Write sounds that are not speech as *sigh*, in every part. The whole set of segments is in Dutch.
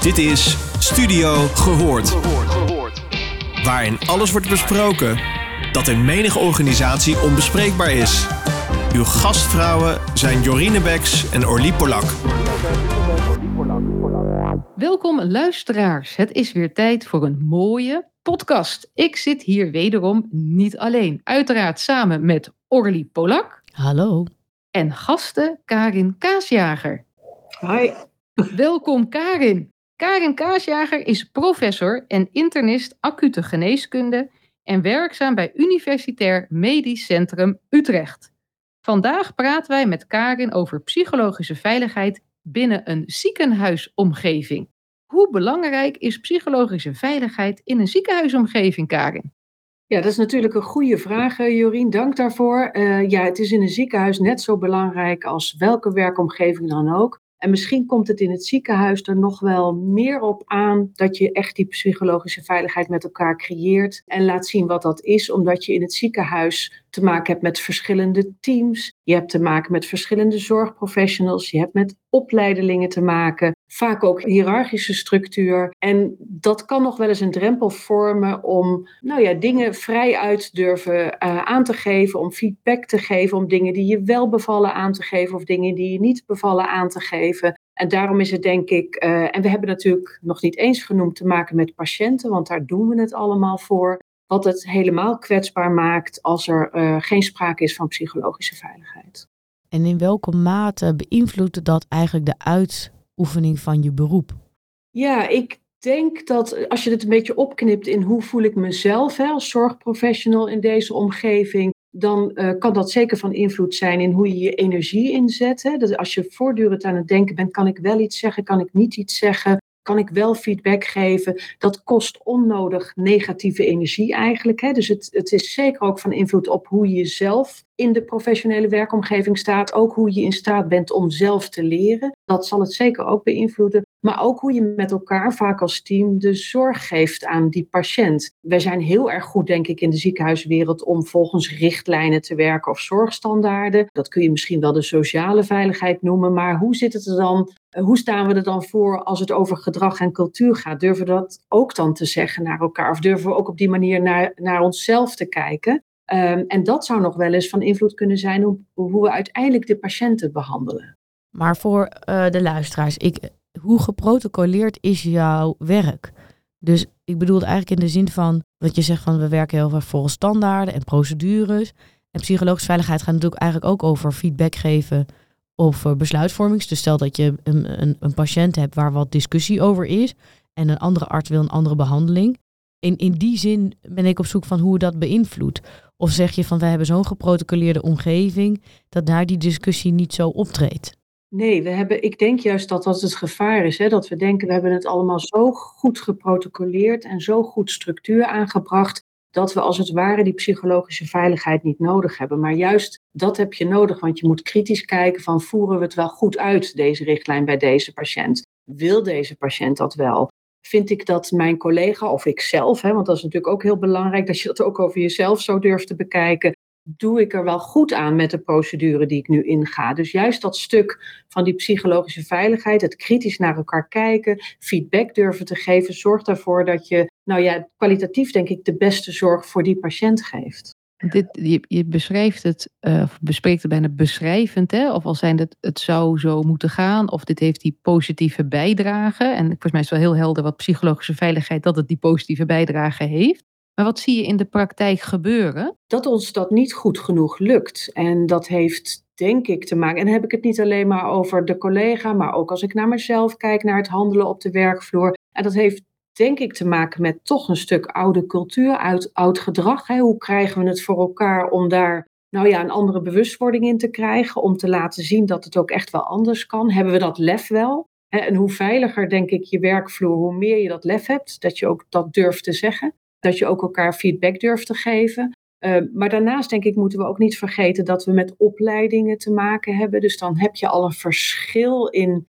Dit is Studio Gehoord. Waarin alles wordt besproken dat in menige organisatie onbespreekbaar is. Uw gastvrouwen zijn Jorine Beks en Orlie Polak. Welkom luisteraars. Het is weer tijd voor een mooie podcast. Ik zit hier wederom niet alleen. Uiteraard samen met Orlie Polak. Hallo. En gasten Karin Kaasjager. Hi. Welkom Karin. Karin Kaasjager is professor en internist acute geneeskunde en werkzaam bij Universitair Medisch Centrum Utrecht. Vandaag praten wij met Karin over psychologische veiligheid binnen een ziekenhuisomgeving. Hoe belangrijk is psychologische veiligheid in een ziekenhuisomgeving, Karin? Ja, dat is natuurlijk een goede vraag, eh, Jorien. Dank daarvoor. Uh, ja, het is in een ziekenhuis net zo belangrijk als welke werkomgeving dan ook. En misschien komt het in het ziekenhuis er nog wel meer op aan dat je echt die psychologische veiligheid met elkaar creëert en laat zien wat dat is, omdat je in het ziekenhuis te maken hebt met verschillende teams. Je hebt te maken met verschillende zorgprofessionals. Je hebt met opleidelingen te maken. Vaak ook hiërarchische structuur. En dat kan nog wel eens een drempel vormen om nou ja, dingen vrij uit durven uh, aan te geven. Om feedback te geven. Om dingen die je wel bevallen aan te geven. Of dingen die je niet bevallen aan te geven. En daarom is het denk ik, uh, en we hebben natuurlijk nog niet eens genoemd te maken met patiënten, want daar doen we het allemaal voor wat het helemaal kwetsbaar maakt als er uh, geen sprake is van psychologische veiligheid. En in welke mate beïnvloedt dat eigenlijk de uitoefening van je beroep? Ja, ik denk dat als je het een beetje opknipt in hoe voel ik mezelf hè, als zorgprofessional in deze omgeving, dan uh, kan dat zeker van invloed zijn in hoe je je energie inzet. Hè. Dat als je voortdurend aan het denken bent, kan ik wel iets zeggen, kan ik niet iets zeggen? Kan ik wel feedback geven. Dat kost onnodig negatieve energie eigenlijk. Hè? Dus het, het is zeker ook van invloed op hoe je zelf in de professionele werkomgeving staat. Ook hoe je in staat bent om zelf te leren. Dat zal het zeker ook beïnvloeden. Maar ook hoe je met elkaar vaak als team de zorg geeft aan die patiënt. Wij zijn heel erg goed, denk ik, in de ziekenhuiswereld om volgens richtlijnen te werken of zorgstandaarden. Dat kun je misschien wel de sociale veiligheid noemen. Maar hoe zit het er dan hoe staan we er dan voor als het over gedrag en cultuur gaat? Durven we dat ook dan te zeggen naar elkaar? Of durven we ook op die manier naar, naar onszelf te kijken? Um, en dat zou nog wel eens van invloed kunnen zijn op hoe we uiteindelijk de patiënten behandelen. Maar voor uh, de luisteraars, ik, hoe geprotocoleerd is jouw werk? Dus ik bedoel eigenlijk in de zin van dat je zegt van we werken heel veel volgens standaarden en procedures. En psychologische veiligheid gaat natuurlijk eigenlijk ook over feedback geven over besluitvorming. Dus stel dat je een, een, een, patiënt hebt waar wat discussie over is en een andere arts wil een andere behandeling. In, in die zin ben ik op zoek van hoe dat beïnvloedt. Of zeg je van wij hebben zo'n geprotocoleerde omgeving dat daar die discussie niet zo optreedt. Nee, we hebben, ik denk juist dat dat het gevaar is. Hè? Dat we denken, we hebben het allemaal zo goed geprotocoleerd en zo goed structuur aangebracht dat we als het ware die psychologische veiligheid niet nodig hebben. Maar juist dat heb je nodig, want je moet kritisch kijken van voeren we het wel goed uit, deze richtlijn bij deze patiënt? Wil deze patiënt dat wel? Vind ik dat mijn collega of ikzelf, hè, want dat is natuurlijk ook heel belangrijk dat je dat ook over jezelf zo durft te bekijken, doe ik er wel goed aan met de procedure die ik nu inga. Dus juist dat stuk van die psychologische veiligheid, het kritisch naar elkaar kijken, feedback durven te geven, zorgt ervoor dat je, nou ja, kwalitatief denk ik de beste zorg voor die patiënt geeft. Dit, je, je beschrijft het, uh, of bespreekt het bijna beschrijvend, hè? of al zijn het, het zou zo moeten gaan, of dit heeft die positieve bijdrage. En volgens mij is het wel heel helder wat psychologische veiligheid, dat het die positieve bijdrage heeft. Maar wat zie je in de praktijk gebeuren? Dat ons dat niet goed genoeg lukt. En dat heeft denk ik te maken. En dan heb ik het niet alleen maar over de collega, maar ook als ik naar mezelf kijk, naar het handelen op de werkvloer. En dat heeft denk ik te maken met toch een stuk oude cultuur, oud, oud gedrag. Hoe krijgen we het voor elkaar om daar nou ja, een andere bewustwording in te krijgen, om te laten zien dat het ook echt wel anders kan? Hebben we dat lef wel? En hoe veiliger, denk ik, je werkvloer, hoe meer je dat lef hebt, dat je ook dat durft te zeggen dat je ook elkaar feedback durft te geven. Uh, maar daarnaast denk ik moeten we ook niet vergeten dat we met opleidingen te maken hebben. Dus dan heb je al een verschil in,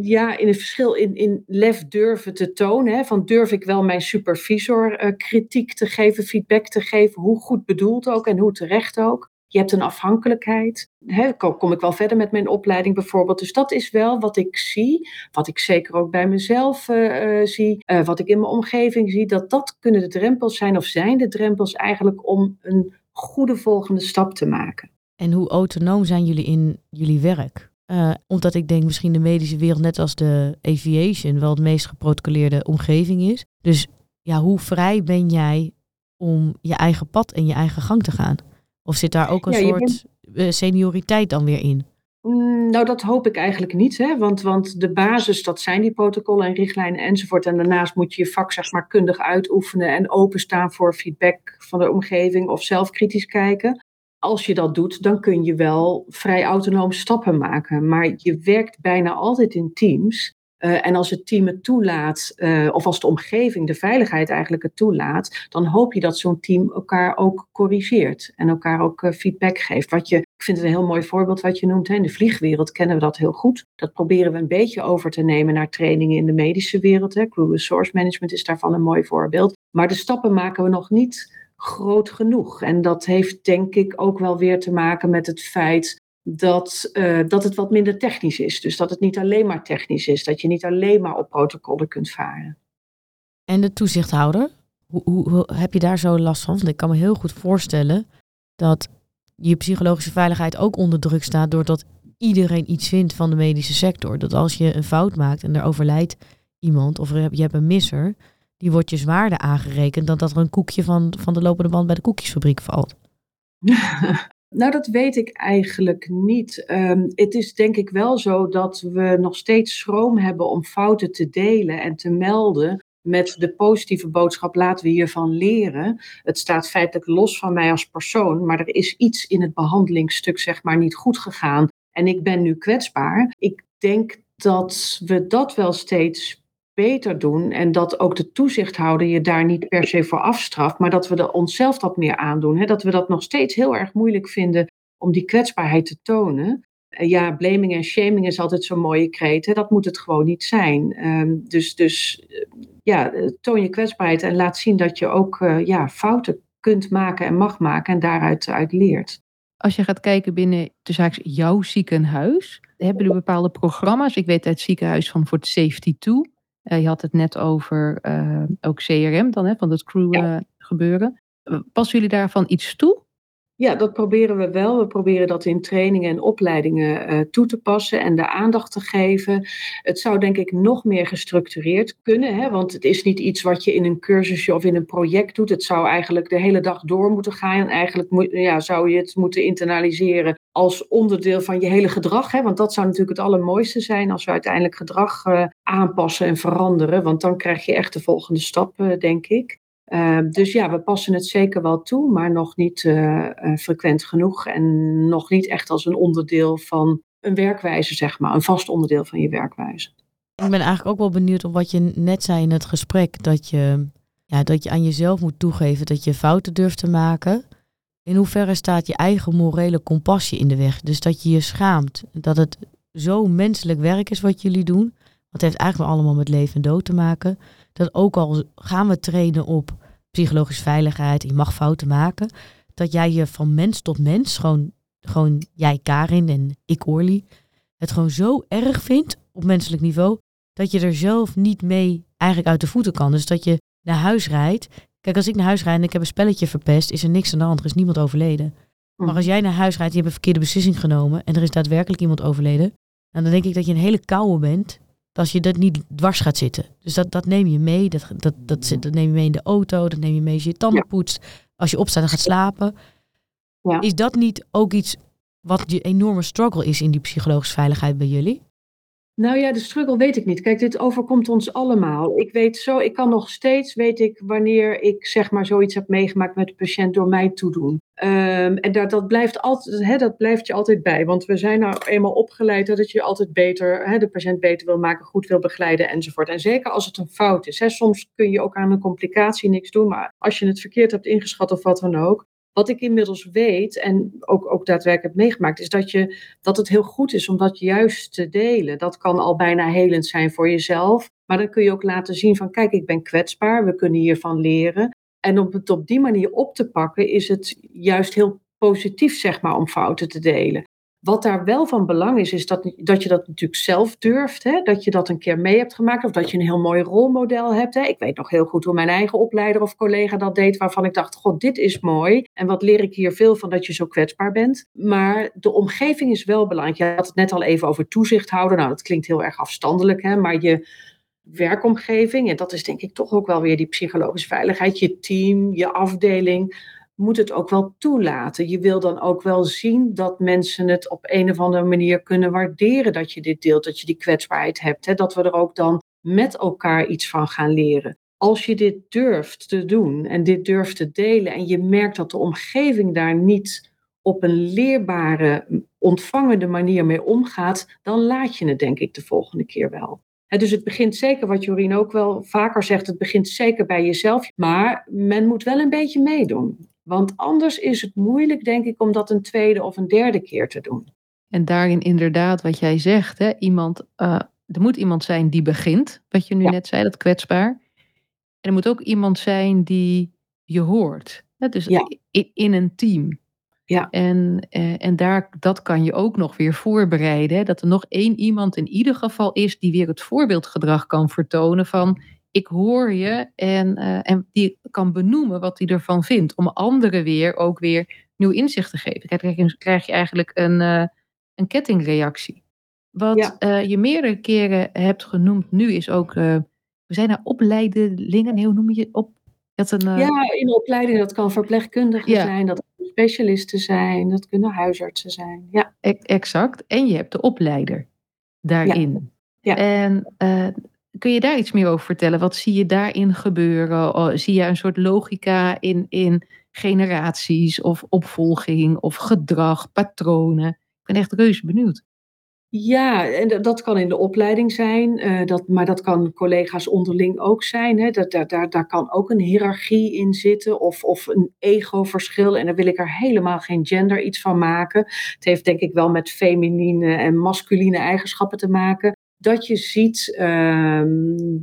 ja, in een verschil in, in lef durven te tonen. Hè? Van durf ik wel mijn supervisor uh, kritiek te geven, feedback te geven, hoe goed bedoeld ook en hoe terecht ook. Je hebt een afhankelijkheid. He, kom ik wel verder met mijn opleiding bijvoorbeeld. Dus dat is wel wat ik zie. Wat ik zeker ook bij mezelf uh, zie. Uh, wat ik in mijn omgeving zie. Dat dat kunnen de drempels zijn of zijn de drempels eigenlijk om een goede volgende stap te maken. En hoe autonoom zijn jullie in jullie werk? Omdat ik denk misschien de medische wereld, net als de aviation, wel het meest geprotocoleerde omgeving is. Dus ja, hoe vrij ben jij om je eigen pad en je eigen gang te gaan? Of zit daar ook een soort bent... senioriteit dan weer in? Mm, nou, dat hoop ik eigenlijk niet. Hè? Want, want de basis, dat zijn die protocollen en richtlijnen enzovoort. En daarnaast moet je je vak zeg maar kundig uitoefenen en openstaan voor feedback van de omgeving of zelf kritisch kijken. Als je dat doet, dan kun je wel vrij autonoom stappen maken. Maar je werkt bijna altijd in teams. Uh, en als het team het toelaat, uh, of als de omgeving, de veiligheid eigenlijk het toelaat, dan hoop je dat zo'n team elkaar ook corrigeert en elkaar ook uh, feedback geeft. Wat je, ik vind het een heel mooi voorbeeld wat je noemt. Hè. In de vliegwereld kennen we dat heel goed. Dat proberen we een beetje over te nemen naar trainingen in de medische wereld. Hè. Crew resource management is daarvan een mooi voorbeeld. Maar de stappen maken we nog niet groot genoeg. En dat heeft denk ik ook wel weer te maken met het feit dat, uh, dat het wat minder technisch is. Dus dat het niet alleen maar technisch is. Dat je niet alleen maar op protocollen kunt varen. En de toezichthouder? Hoe, hoe, hoe, heb je daar zo last van? Want ik kan me heel goed voorstellen dat je psychologische veiligheid ook onder druk staat doordat iedereen iets vindt van de medische sector. Dat als je een fout maakt en er overlijdt iemand of je hebt een misser, die wordt je zwaarder aangerekend dan dat er een koekje van, van de lopende band bij de koekjesfabriek valt. *laughs* Nou, dat weet ik eigenlijk niet. Um, het is denk ik wel zo dat we nog steeds schroom hebben om fouten te delen en te melden. Met de positieve boodschap: laten we hiervan leren. Het staat feitelijk los van mij als persoon, maar er is iets in het behandelingsstuk, zeg maar, niet goed gegaan. En ik ben nu kwetsbaar. Ik denk dat we dat wel steeds beter doen en dat ook de toezichthouder je daar niet per se voor afstraft, maar dat we er onszelf dat meer aandoen. Hè? Dat we dat nog steeds heel erg moeilijk vinden om die kwetsbaarheid te tonen. Ja, blaming en shaming is altijd zo'n mooie kreet. Dat moet het gewoon niet zijn. Um, dus, dus eh, ja, toon je kwetsbaarheid en laat zien dat je ook ja, fouten kunt maken en mag maken en daaruit uit leert. Als je gaat kijken binnen de zaak jouw ziekenhuis, hebben jullie bepaalde programma's? Ik weet uit het ziekenhuis van Fort Safety 2 uh, je had het net over uh, ook CRM dan, hè, van het crew uh, gebeuren. Passen jullie daarvan iets toe? Ja, dat proberen we wel. We proberen dat in trainingen en opleidingen uh, toe te passen en de aandacht te geven. Het zou denk ik nog meer gestructureerd kunnen, hè? want het is niet iets wat je in een cursusje of in een project doet. Het zou eigenlijk de hele dag door moeten gaan en eigenlijk moet, ja, zou je het moeten internaliseren als onderdeel van je hele gedrag. Hè? Want dat zou natuurlijk het allermooiste zijn als we uiteindelijk gedrag uh, aanpassen en veranderen. Want dan krijg je echt de volgende stap, uh, denk ik. Uh, dus ja, we passen het zeker wel toe, maar nog niet frequent genoeg. En nog niet echt als een onderdeel van een werkwijze, zeg maar. Een vast onderdeel van je werkwijze. Ik ben eigenlijk ook wel benieuwd op wat je net zei in het gesprek. Dat je, ja, dat je aan jezelf moet toegeven dat je fouten durft te maken. In hoeverre staat je eigen morele compassie in de weg? Dus dat je je schaamt. Dat het zo menselijk werk is wat jullie doen. Dat heeft eigenlijk allemaal met leven en dood te maken. Dat ook al gaan we trainen op psychologische veiligheid, je mag fouten maken. Dat jij je van mens tot mens, gewoon, gewoon jij Karin en ik Orly, het gewoon zo erg vindt op menselijk niveau. Dat je er zelf niet mee eigenlijk uit de voeten kan. Dus dat je naar huis rijdt Kijk, als ik naar huis rijd en ik heb een spelletje verpest, is er niks aan de hand. Er is niemand overleden. Maar hm. als jij naar huis rijdt, je hebt een verkeerde beslissing genomen en er is daadwerkelijk iemand overleden, dan denk ik dat je een hele koude bent als je dat niet dwars gaat zitten. Dus dat, dat neem je mee. Dat, dat, dat, dat neem je mee in de auto. Dat neem je mee als je je tanden poetst. Als je opstaat en gaat slapen. Ja. Is dat niet ook iets wat je enorme struggle is in die psychologische veiligheid bij jullie? Nou ja, de struggle weet ik niet. Kijk, dit overkomt ons allemaal. Ik weet zo, ik kan nog steeds, weet ik, wanneer ik zeg maar zoiets heb meegemaakt met de patiënt door mij toedoen. Um, en dat, dat, blijft altijd, hè, dat blijft je altijd bij. Want we zijn nou eenmaal opgeleid dat je altijd beter, hè, de patiënt beter wil maken, goed wil begeleiden enzovoort. En zeker als het een fout is. Hè, soms kun je ook aan een complicatie niks doen. Maar als je het verkeerd hebt ingeschat of wat dan ook, wat ik inmiddels weet en ook, ook daadwerkelijk heb meegemaakt, is dat, je, dat het heel goed is om dat juist te delen. Dat kan al bijna helend zijn voor jezelf. Maar dan kun je ook laten zien van kijk, ik ben kwetsbaar, we kunnen hiervan leren. En om het op die manier op te pakken, is het juist heel positief, zeg maar, om fouten te delen. Wat daar wel van belang is, is dat, dat je dat natuurlijk zelf durft. Hè? Dat je dat een keer mee hebt gemaakt. Of dat je een heel mooi rolmodel hebt. Hè? Ik weet nog heel goed hoe mijn eigen opleider of collega dat deed. Waarvan ik dacht, god, dit is mooi. En wat leer ik hier veel van dat je zo kwetsbaar bent. Maar de omgeving is wel belangrijk. Je had het net al even over toezicht houden. Nou, dat klinkt heel erg afstandelijk. Hè? Maar je werkomgeving, en dat is denk ik toch ook wel weer die psychologische veiligheid. Je team, je afdeling moet het ook wel toelaten. Je wil dan ook wel zien dat mensen het op een of andere manier kunnen waarderen dat je dit deelt, dat je die kwetsbaarheid hebt. Hè? Dat we er ook dan met elkaar iets van gaan leren. Als je dit durft te doen en dit durft te delen en je merkt dat de omgeving daar niet op een leerbare, ontvangende manier mee omgaat, dan laat je het denk ik de volgende keer wel. dus het begint zeker, wat Jorien ook wel vaker zegt, het begint zeker bij jezelf. Maar men moet wel een beetje meedoen. Want anders is het moeilijk, denk ik, om dat een tweede of een derde keer te doen. En daarin inderdaad, wat jij zegt, hè, iemand, uh, er moet iemand zijn die begint, wat je nu net zei, dat kwetsbaar. En er moet ook iemand zijn die je hoort. Hè, dus in, in, een team. Ja. En, uh, en daar, dat kan je ook nog weer voorbereiden. Hè, dat er nog één iemand in ieder geval is die weer het voorbeeldgedrag kan vertonen van ik hoor je en, uh, en die kan benoemen wat hij ervan vindt. Om anderen weer ook weer nieuw inzicht te geven. Kijk, krijg je eigenlijk een, uh, een kettingreactie. Wat ja. uh, je meerdere keren hebt genoemd nu is ook, we zijn naar opleidelingen, hoe noem je op? Dat een, ja, in de opleiding, dat kan verpleegkundigen ja. zijn, dat kunnen specialisten zijn, dat kunnen huisartsen zijn. Ja. E exact. En je hebt de opleider daarin. Ja. ja. En Kun je daar iets meer over vertellen? Wat zie je daarin gebeuren? Oh, zie je een soort logica in, in generaties of opvolging of gedrag, patronen? Ik ben echt reuze benieuwd. Ja, en dat kan in de opleiding zijn, uh, dat, maar dat kan collega's onderling ook zijn. Hè. Dat, daar, daar, daar kan ook een hiërarchie in zitten of, of een egoverschil. En daar wil ik er helemaal geen gender iets van maken. Het heeft denk ik wel met feminine en masculine eigenschappen te maken dat je ziet uh,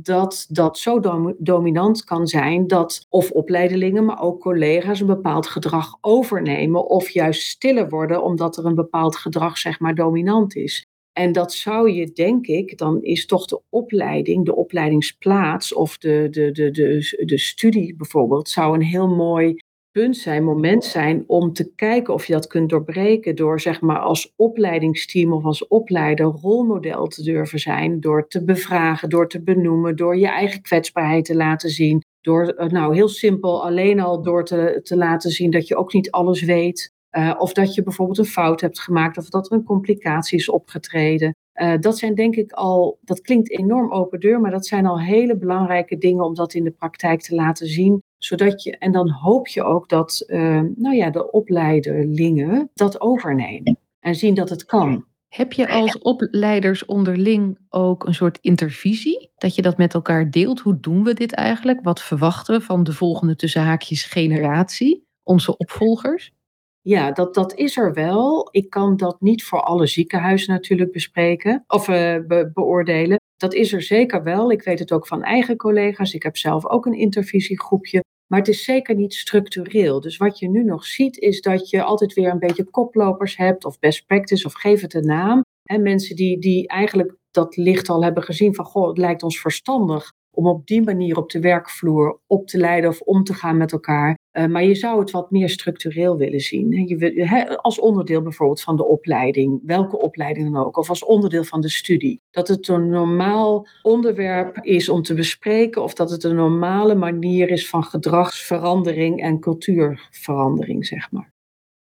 dat dat zo dom dominant kan zijn dat of opleidelingen, maar ook collega's een bepaald gedrag overnemen of juist stiller worden omdat er een bepaald gedrag zeg maar dominant is. En dat zou je, denk ik, dan is toch de opleiding, de opleidingsplaats of de, de, de, de, de studie bijvoorbeeld, zou een heel mooi punt zijn, moment zijn om te kijken of je dat kunt doorbreken door zeg maar als opleidingsteam of als opleider rolmodel te durven zijn, door te bevragen, door te benoemen, door je eigen kwetsbaarheid te laten zien, door eh, nou heel simpel alleen al door te, te laten zien dat je ook niet alles weet. Uh, of dat je bijvoorbeeld een fout hebt gemaakt of dat er een complicatie is opgetreden. Uh, dat zijn denk ik al, dat klinkt enorm open deur, maar dat zijn al hele belangrijke dingen om dat in de praktijk te laten zien zodat je, en dan hoop je ook dat uh, nou ja, de opleiderlingen dat overnemen en zien dat het kan. Heb je als opleiders onderling ook een soort intervisie? Dat je dat met elkaar deelt? Hoe doen we dit eigenlijk? Wat verwachten we van de volgende tussen haakjes generatie, onze opvolgers? Ja, dat, dat is er wel. Ik kan dat niet voor alle ziekenhuizen natuurlijk bespreken of uh, be beoordelen. Dat is er zeker wel. Ik weet het ook van eigen collega's. Ik heb zelf ook een intervisiegroepje. Maar het is zeker niet structureel. Dus wat je nu nog ziet, is dat je altijd weer een beetje koplopers hebt, of best practice, of geef het een naam. En mensen die, die eigenlijk dat licht al hebben gezien van, goh, het lijkt ons verstandig om op die manier op de werkvloer op te leiden of om te gaan met elkaar. Uh, maar je zou het wat meer structureel willen zien. Je, als onderdeel bijvoorbeeld van de opleiding, welke opleiding dan ook, of als onderdeel van de studie. Dat het een normaal onderwerp is om te bespreken, of dat het een normale manier is van gedragsverandering en cultuurverandering, zeg maar.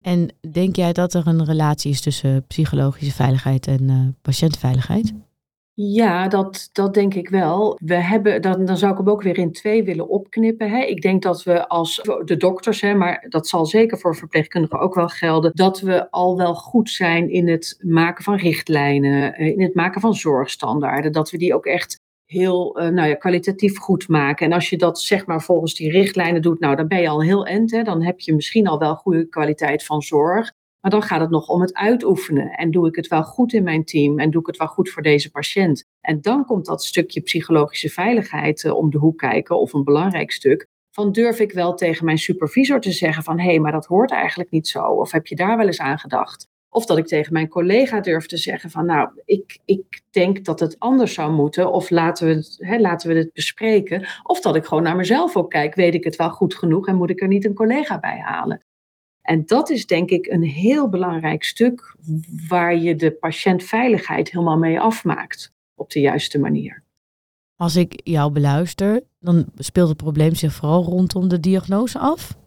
En denk jij dat er een relatie is tussen psychologische veiligheid en uh, patiëntveiligheid? Ja, dat, dat denk ik wel. We hebben, dan, dan zou ik hem ook weer in twee willen opknippen. Hè. Ik denk dat we als de dokters, hè, maar dat zal zeker voor verpleegkundigen ook wel gelden, dat we al wel goed zijn in het maken van richtlijnen, eh, in het maken van zorgstandaarden. Dat we die ook echt heel uh, nou ja, kwalitatief goed maken. En als je dat zeg maar volgens die richtlijnen doet, nou dan ben je al heel end. Hè. Dan heb je misschien al wel goede kwaliteit van zorg. Maar dan gaat het nog om het uitoefenen. En doe ik het wel goed in mijn team? En doe ik het wel goed voor deze patiënt? En dan komt dat stukje psychologische veiligheid uh, om de hoek kijken, of een belangrijk stuk. van durf ik wel tegen mijn supervisor te zeggen van hé, hey, maar dat hoort eigenlijk niet zo. Of heb je daar wel eens aan gedacht? Of dat ik tegen mijn collega durf te zeggen van nou, ik, ik denk dat het anders zou moeten. Of laten we, hè, laten we het bespreken. Of dat ik gewoon naar mezelf ook kijk. Weet ik het wel goed genoeg en moet ik er niet een collega bij halen? En dat is denk ik een heel belangrijk stuk waar je de patiëntveiligheid helemaal mee afmaakt op de juiste manier. Als ik jou beluister, dan speelt het probleem zich vooral rondom de diagnose af,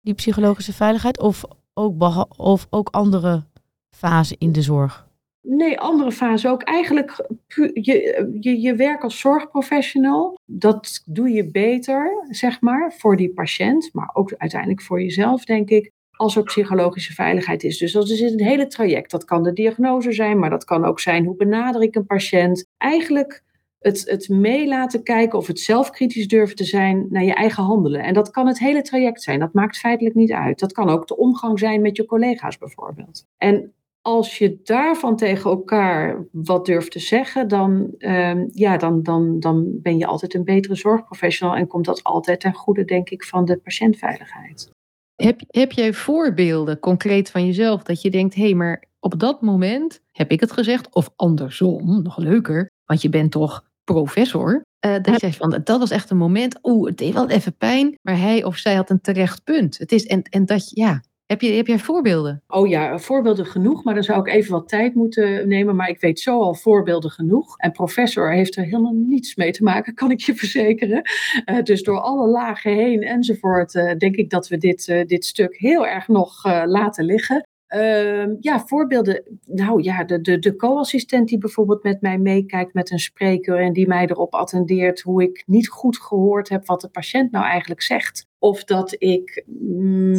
die psychologische veiligheid, of ook, of ook andere fasen in de zorg? Nee, andere fasen ook. Eigenlijk, je, je, je werk als zorgprofessional, dat doe je beter, zeg maar, voor die patiënt, maar ook uiteindelijk voor jezelf, denk ik, als er psychologische veiligheid is. Dus dat is een hele traject. Dat kan de diagnose zijn, maar dat kan ook zijn hoe benader ik een patiënt. Eigenlijk het, het mee laten kijken of het zelfkritisch durven te zijn naar je eigen handelen. En dat kan het hele traject zijn. Dat maakt feitelijk niet uit. Dat kan ook de omgang zijn met je collega's bijvoorbeeld. En als je daarvan tegen elkaar wat durft te zeggen, dan, ehm, ja, dan, dan, dan ben je altijd een betere zorgprofessional en komt dat altijd ten goede, denk ik, van de patiëntveiligheid. Heb, heb jij voorbeelden concreet van jezelf dat je denkt, hé, hey, maar op dat moment heb ik het gezegd, of andersom, nog leuker, want je bent toch professor. Uh, dat je van, dat was echt een moment, oeh, het deed wel even pijn, maar hij of zij had een terecht punt. Het is, en, en dat, ja, heb, je, heb jij voorbeelden? Oh ja, voorbeelden genoeg, maar dan zou ik even wat tijd moeten nemen. Maar ik weet zo al voorbeelden genoeg. En professor heeft er helemaal niets mee te maken, kan ik je *laughs* verzekeren. Uh, dus door alle lagen heen enzovoort, uh, denk ik dat we dit, dit stuk heel erg nog laten liggen. Ehm, ja, voorbeelden. Nou ja, de, de, de co-assistent die bijvoorbeeld met mij meekijkt met een spreker en die mij erop attendeert hoe ik niet goed gehoord heb wat de patiënt nou eigenlijk zegt. Of dat ik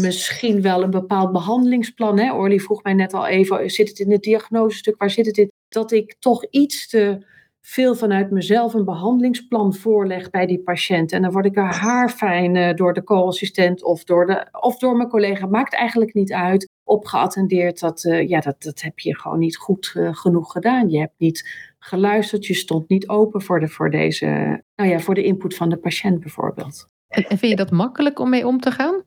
misschien wel een bepaald behandelingsplan, hè, Orly vroeg mij net al even, zit het in het diagnosestuk, waar zit het in? Dat ik toch iets te veel vanuit mezelf een behandelingsplan voorleg bij die patiënt. En dan word ik er haarfijn uh, door de co-assistent of, door de, of door mijn collega, maakt eigenlijk niet uit, op geattendeerd. Dat, uh, ja, dat, dat heb je gewoon niet goed uh, genoeg gedaan. Je hebt niet geluisterd, je stond niet open voor de, voor deze, nou ja, voor de input van de patiënt bijvoorbeeld. En vind je dat makkelijk om mee om te gaan?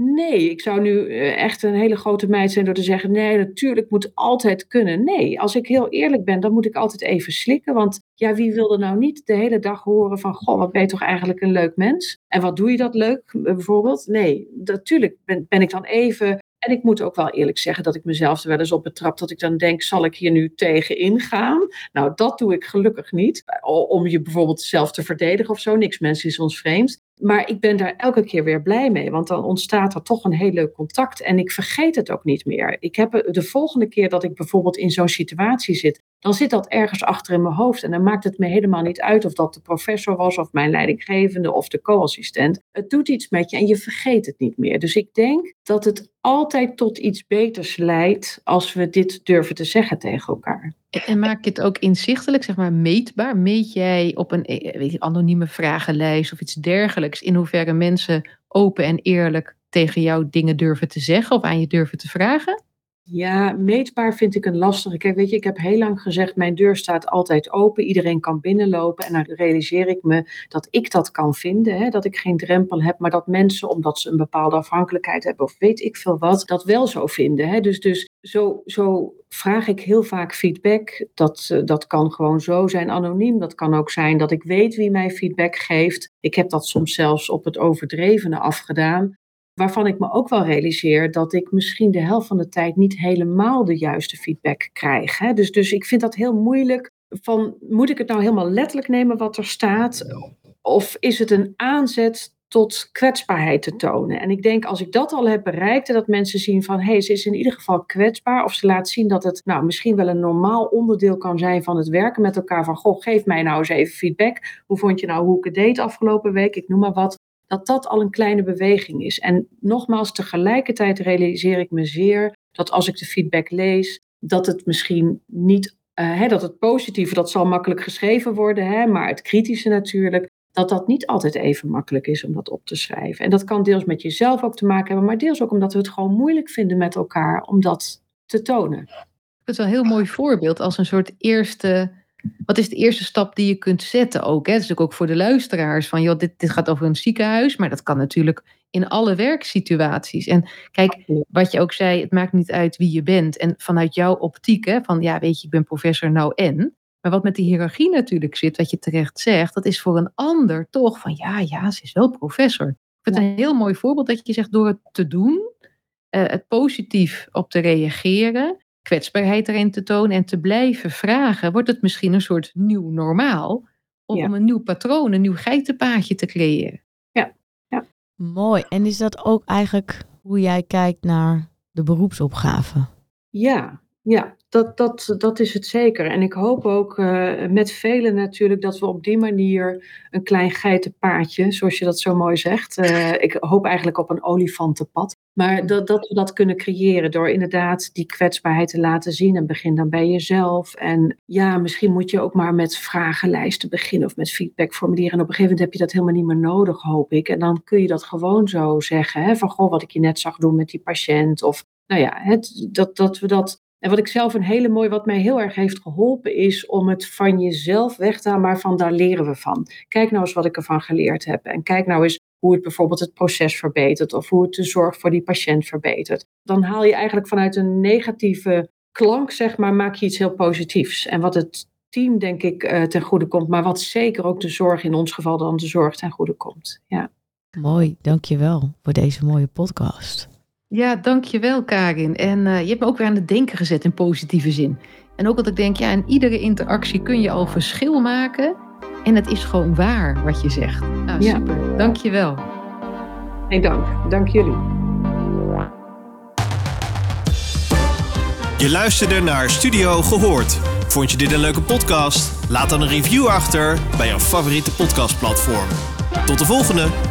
Nee, ik zou nu eh, echt een hele grote meid zijn door te zeggen: nee, natuurlijk moet altijd kunnen. Nee, als ik heel eerlijk ben, dan moet ik altijd even slikken. Want ja, wie wil er nou niet de hele dag horen van: Goh, wat ben je toch eigenlijk een leuk mens? En wat doe je dat leuk, eh, bijvoorbeeld? Nee, natuurlijk ben, ben ik dan even en ik moet ook wel eerlijk zeggen dat ik mezelf er wel eens op betrap dat ik dan denk, zal ik hier nu tegen ingaan? Nou, dat doe ik gelukkig niet. Om je bijvoorbeeld zelf te verdedigen of zo. Niks mensen is ons vreemd. Maar ik ben daar elke keer weer blij mee, want dan ontstaat er toch een heel leuk contact. En ik vergeet het ook niet meer. Ik heb de volgende keer dat ik bijvoorbeeld in zo'n situatie zit, dan zit dat ergens achter in mijn hoofd. En dan maakt het me helemaal niet uit of dat de professor was, of mijn leidinggevende, of de co-assistent. Het doet iets met je en je vergeet het niet meer. Dus ik denk dat het altijd tot iets beters leidt als we dit durven te zeggen tegen elkaar. En maak je het ook inzichtelijk, zeg maar meetbaar? Meet jij op een eh, weet anonieme vragenlijst of iets dergelijks in hoeverre mensen open en eerlijk tegen jou dingen durven te zeggen of aan je durven te vragen? Ja, meetbaar vind ik een lastige. Kijk, weet je, ik heb heel lang gezegd, mijn deur staat altijd open. Iedereen kan binnenlopen. En dan realiseer ik me dat ik dat kan vinden. Hè? Dat ik geen drempel heb, maar dat mensen, omdat ze een bepaalde afhankelijkheid hebben of weet ik veel wat, dat wel zo vinden. Hè? Dus, dus zo, zo vraag ik heel vaak feedback. Dat, uh, dat kan gewoon zo zijn, anoniem. Dat kan ook zijn dat ik weet wie mij feedback geeft. Ik heb dat soms zelfs op het overdrevene afgedaan waarvan ik me ook wel realiseer dat ik misschien de helft van de tijd niet helemaal de juiste feedback krijg. Hè? Dus, dus ik vind dat heel moeilijk. Van, moet ik het nou helemaal letterlijk nemen wat er staat? Of is het een aanzet tot kwetsbaarheid te tonen? En ik denk als ik dat al heb bereikt, dat mensen zien van hé, hey, ze is in ieder geval kwetsbaar. Of ze laat zien dat het nou, misschien wel een normaal onderdeel kan zijn van het werken met elkaar. Van goh, geef mij nou eens even feedback. Hoe vond je nou hoe ik het deed afgelopen week? Ik noem maar wat dat dat al een kleine beweging is. En nogmaals, tegelijkertijd realiseer ik me zeer dat als ik de feedback lees, dat het misschien niet, uh, hè, dat het positieve, dat zal makkelijk geschreven worden, hè, maar het kritische natuurlijk, dat dat niet altijd even makkelijk is om dat op te schrijven. En dat kan deels met jezelf ook te maken hebben, maar deels ook omdat we het gewoon moeilijk vinden met elkaar om dat te tonen. Dat is wel een heel mooi voorbeeld als een soort eerste wat is de eerste stap die je kunt zetten ook? Hè? Dat is ook voor de luisteraars van, joh, dit, dit gaat over een ziekenhuis, maar dat kan natuurlijk in alle werksituaties. En kijk, wat je ook zei, het maakt niet uit wie je bent. En vanuit jouw optiek, hè, van ja, weet je, ik ben professor nou en. Maar wat met die hiërarchie natuurlijk zit, wat je terecht zegt, dat is voor een ander toch van ja, ja, ze is wel professor. Ik vind het een heel mooi voorbeeld dat je zegt door het te doen, uh, het positief op te reageren, kwetsbaarheid erin te tonen en te blijven vragen, wordt het misschien een soort nieuw normaal om een nieuw patroon, een nieuw geitenpaadje te creëren. Ja, ja. Mooi. En is dat ook eigenlijk hoe jij kijkt naar de beroepsopgave? Ja, ja, dat, dat, dat is het zeker. En ik hoop ook uh, met velen natuurlijk dat we op die manier een klein geitenpaadje, zoals je dat zo mooi zegt. Uh, *laughs* ik hoop eigenlijk op een olifantenpad. Maar dat, dat we dat kunnen creëren door inderdaad die kwetsbaarheid te laten zien. En begin dan bij jezelf. En ja, misschien moet je ook maar met vragenlijsten beginnen of met feedbackformulieren. En op een gegeven moment heb je dat helemaal niet meer nodig, hoop ik. En dan kun je dat gewoon zo zeggen. Hè? Van goh, wat ik je net zag doen met die patiënt. Of nou ja, het, dat, dat we dat en wat ik zelf een hele mooi, wat mij heel erg heeft geholpen, is om het van jezelf weg te halen, maar van daar leren we van. Kijk nou eens wat ik ervan geleerd heb. En kijk nou eens hoe het bijvoorbeeld het proces verbetert of hoe het de zorg voor die patiënt verbetert. Dan haal je eigenlijk vanuit een negatieve klank, zeg maar, maak je iets heel positiefs. En wat het team, denk ik, uh, ten goede komt, maar wat zeker ook de zorg, in ons geval dan de zorg, ten goede komt. Ja. Mooi, dankjewel voor deze mooie podcast. Ja, dankjewel Karin. En uh, je hebt me ook weer aan het denken gezet in positieve zin. En ook dat ik denk, ja, in iedere interactie kun je al verschil maken. En het is gewoon waar wat je zegt. Nou, ja. super. Dankjewel. Nee, dank. Dank jullie. Je luisterde naar Studio Gehoord. Vond je dit een leuke podcast? Laat dan een review achter bij jouw favoriete podcastplatform. Tot de volgende!